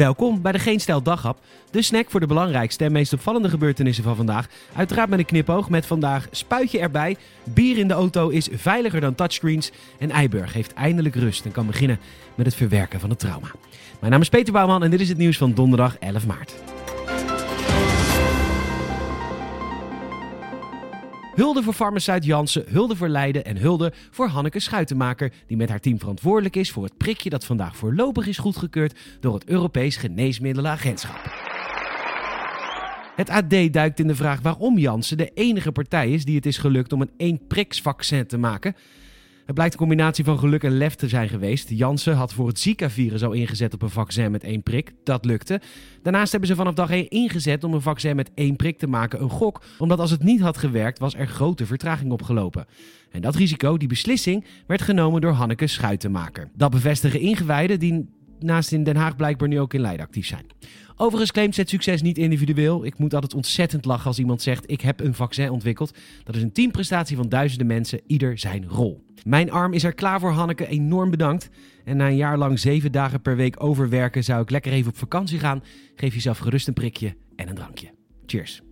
Welkom bij de Geen Stijl Daghap, de snack voor de belangrijkste en meest opvallende gebeurtenissen van vandaag. Uiteraard met een knipoog met vandaag spuitje erbij, bier in de auto is veiliger dan touchscreens en Eiburg heeft eindelijk rust en kan beginnen met het verwerken van het trauma. Mijn naam is Peter Bouwman en dit is het nieuws van donderdag 11 maart. Hulde voor farmaceut Jansen, hulde voor Leiden en hulde voor Hanneke Schuitenmaker, die met haar team verantwoordelijk is voor het prikje dat vandaag voorlopig is goedgekeurd door het Europees Geneesmiddelenagentschap. Het AD duikt in de vraag waarom Jansen de enige partij is die het is gelukt om een één priksvaccin te maken. Het blijkt een combinatie van geluk en lef te zijn geweest. Janssen had voor het Zika-virus al ingezet op een vaccin met één prik. Dat lukte. Daarnaast hebben ze vanaf dag 1 ingezet om een vaccin met één prik te maken. Een gok, omdat als het niet had gewerkt, was er grote vertraging opgelopen. En dat risico, die beslissing, werd genomen door Hanneke Schuitenmaker. Dat bevestigen ingewijden die naast in Den Haag blijkbaar nu ook in Leiden actief zijn. Overigens claimt het succes niet individueel. Ik moet altijd ontzettend lachen als iemand zegt: Ik heb een vaccin ontwikkeld. Dat is een teamprestatie van duizenden mensen, ieder zijn rol. Mijn arm is er klaar voor, Hanneke. Enorm bedankt. En na een jaar lang zeven dagen per week overwerken, zou ik lekker even op vakantie gaan. Geef jezelf gerust een prikje en een drankje. Cheers.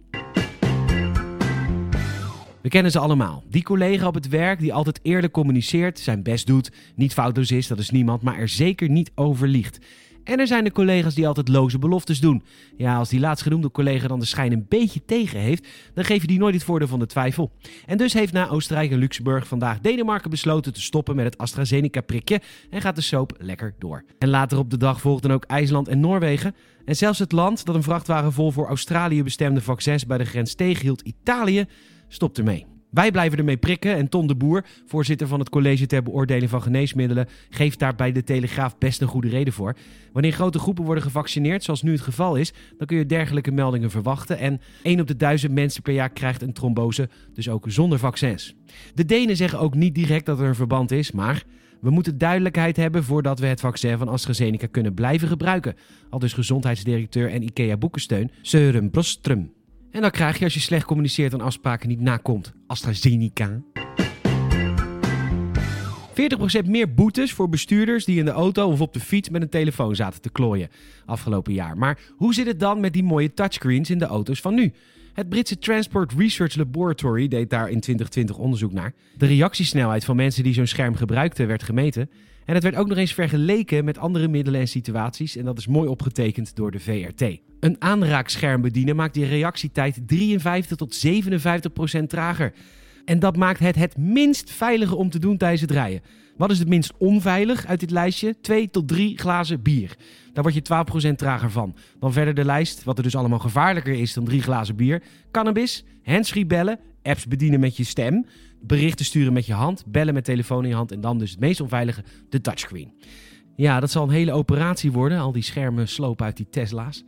We kennen ze allemaal. Die collega op het werk die altijd eerlijk communiceert, zijn best doet, niet foutloos is, dat is niemand, maar er zeker niet over liegt. En er zijn de collega's die altijd loze beloftes doen. Ja, als die laatstgenoemde collega dan de schijn een beetje tegen heeft, dan geef je die nooit het voordeel van de twijfel. En dus heeft na Oostenrijk en Luxemburg vandaag Denemarken besloten te stoppen met het AstraZeneca-prikje en gaat de soap lekker door. En later op de dag volgden ook IJsland en Noorwegen. En zelfs het land dat een vrachtwagen vol voor Australië bestemde vaccins bij de grens tegenhield, Italië, stopt ermee. Wij blijven ermee prikken en Ton de Boer, voorzitter van het College ter Beoordeling van Geneesmiddelen, geeft daar bij de Telegraaf best een goede reden voor. Wanneer grote groepen worden gevaccineerd, zoals nu het geval is, dan kun je dergelijke meldingen verwachten. En 1 op de 1000 mensen per jaar krijgt een trombose, dus ook zonder vaccins. De Denen zeggen ook niet direct dat er een verband is, maar we moeten duidelijkheid hebben voordat we het vaccin van AstraZeneca kunnen blijven gebruiken. Al dus gezondheidsdirecteur en IKEA Boekensteun Søren Brostrum. En dan krijg je als je slecht communiceert en afspraken niet nakomt. AstraZeneca. 40% meer boetes voor bestuurders die in de auto of op de fiets met een telefoon zaten te klooien afgelopen jaar. Maar hoe zit het dan met die mooie touchscreens in de auto's van nu? Het Britse Transport Research Laboratory deed daar in 2020 onderzoek naar. De reactiesnelheid van mensen die zo'n scherm gebruikten werd gemeten. En het werd ook nog eens vergeleken met andere middelen en situaties. En dat is mooi opgetekend door de VRT. Een aanraakscherm bedienen maakt die reactietijd 53 tot 57 procent trager. En dat maakt het het minst veilige om te doen tijdens het rijden. Wat is het minst onveilig uit dit lijstje? 2 tot 3 glazen bier. Daar word je 12% trager van. Dan verder de lijst, wat er dus allemaal gevaarlijker is dan 3 glazen bier. Cannabis, handsfree bellen, apps bedienen met je stem, berichten sturen met je hand, bellen met telefoon in je hand en dan dus het meest onveilige, de touchscreen. Ja, dat zal een hele operatie worden, al die schermen slopen uit die Tesla's.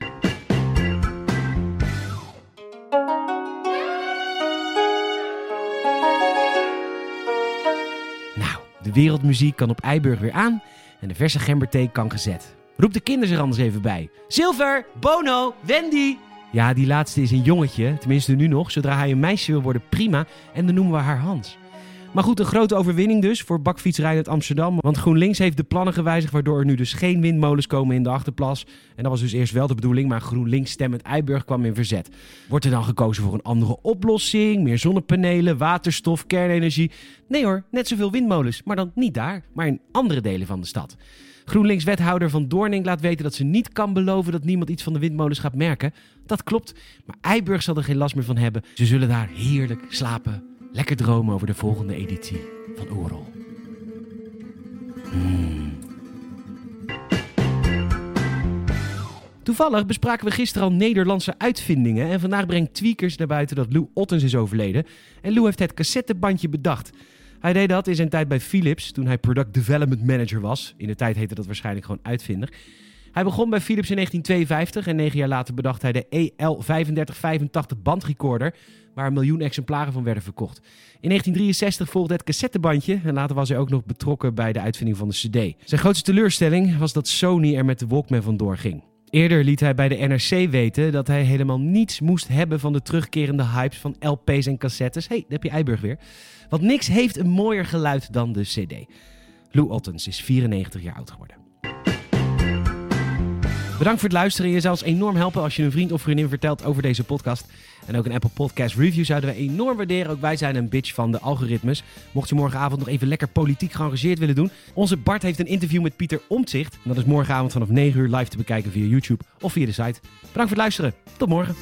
De wereldmuziek kan op Eiburg weer aan en de verse gemberthee kan gezet. Roep de kinderen er anders even bij. Silver, Bono, Wendy. Ja, die laatste is een jongetje, tenminste nu nog. Zodra hij een meisje wil worden, prima. En dan noemen we haar Hans. Maar goed, een grote overwinning dus voor bakfietsrijden uit Amsterdam. Want GroenLinks heeft de plannen gewijzigd, waardoor er nu dus geen windmolens komen in de achterplas. En dat was dus eerst wel de bedoeling, maar GroenLinks stemmend Eiburg kwam in verzet. Wordt er dan gekozen voor een andere oplossing? Meer zonnepanelen, waterstof, kernenergie? Nee hoor, net zoveel windmolens, maar dan niet daar, maar in andere delen van de stad. GroenLinks-wethouder Van Doorning laat weten dat ze niet kan beloven dat niemand iets van de windmolens gaat merken. Dat klopt, maar Eiburg zal er geen last meer van hebben. Ze zullen daar heerlijk slapen Lekker dromen over de volgende editie van Oerol. Hmm. Toevallig bespraken we gisteren al Nederlandse uitvindingen. En vandaag brengt Tweakers naar buiten dat Lou Ottens is overleden. En Lou heeft het cassettebandje bedacht. Hij deed dat in zijn tijd bij Philips, toen hij Product Development Manager was. In de tijd heette dat waarschijnlijk gewoon uitvinder. Hij begon bij Philips in 1952 en negen jaar later bedacht hij de EL3585 bandrecorder, waar een miljoen exemplaren van werden verkocht. In 1963 volgde het cassettebandje en later was hij ook nog betrokken bij de uitvinding van de CD. Zijn grootste teleurstelling was dat Sony er met de Walkman vandoor ging. Eerder liet hij bij de NRC weten dat hij helemaal niets moest hebben van de terugkerende hypes van LP's en cassettes. hey, daar heb je Eiburg weer. Want niks heeft een mooier geluid dan de CD. Lou Ottens is 94 jaar oud geworden. Bedankt voor het luisteren. Je zou ons enorm helpen als je een vriend of vriendin vertelt over deze podcast. En ook een Apple Podcast review zouden we enorm waarderen. Ook wij zijn een bitch van de algoritmes. Mocht je morgenavond nog even lekker politiek geëngageerd willen doen. Onze Bart heeft een interview met Pieter Omtzigt. En dat is morgenavond vanaf 9 uur live te bekijken via YouTube of via de site. Bedankt voor het luisteren. Tot morgen.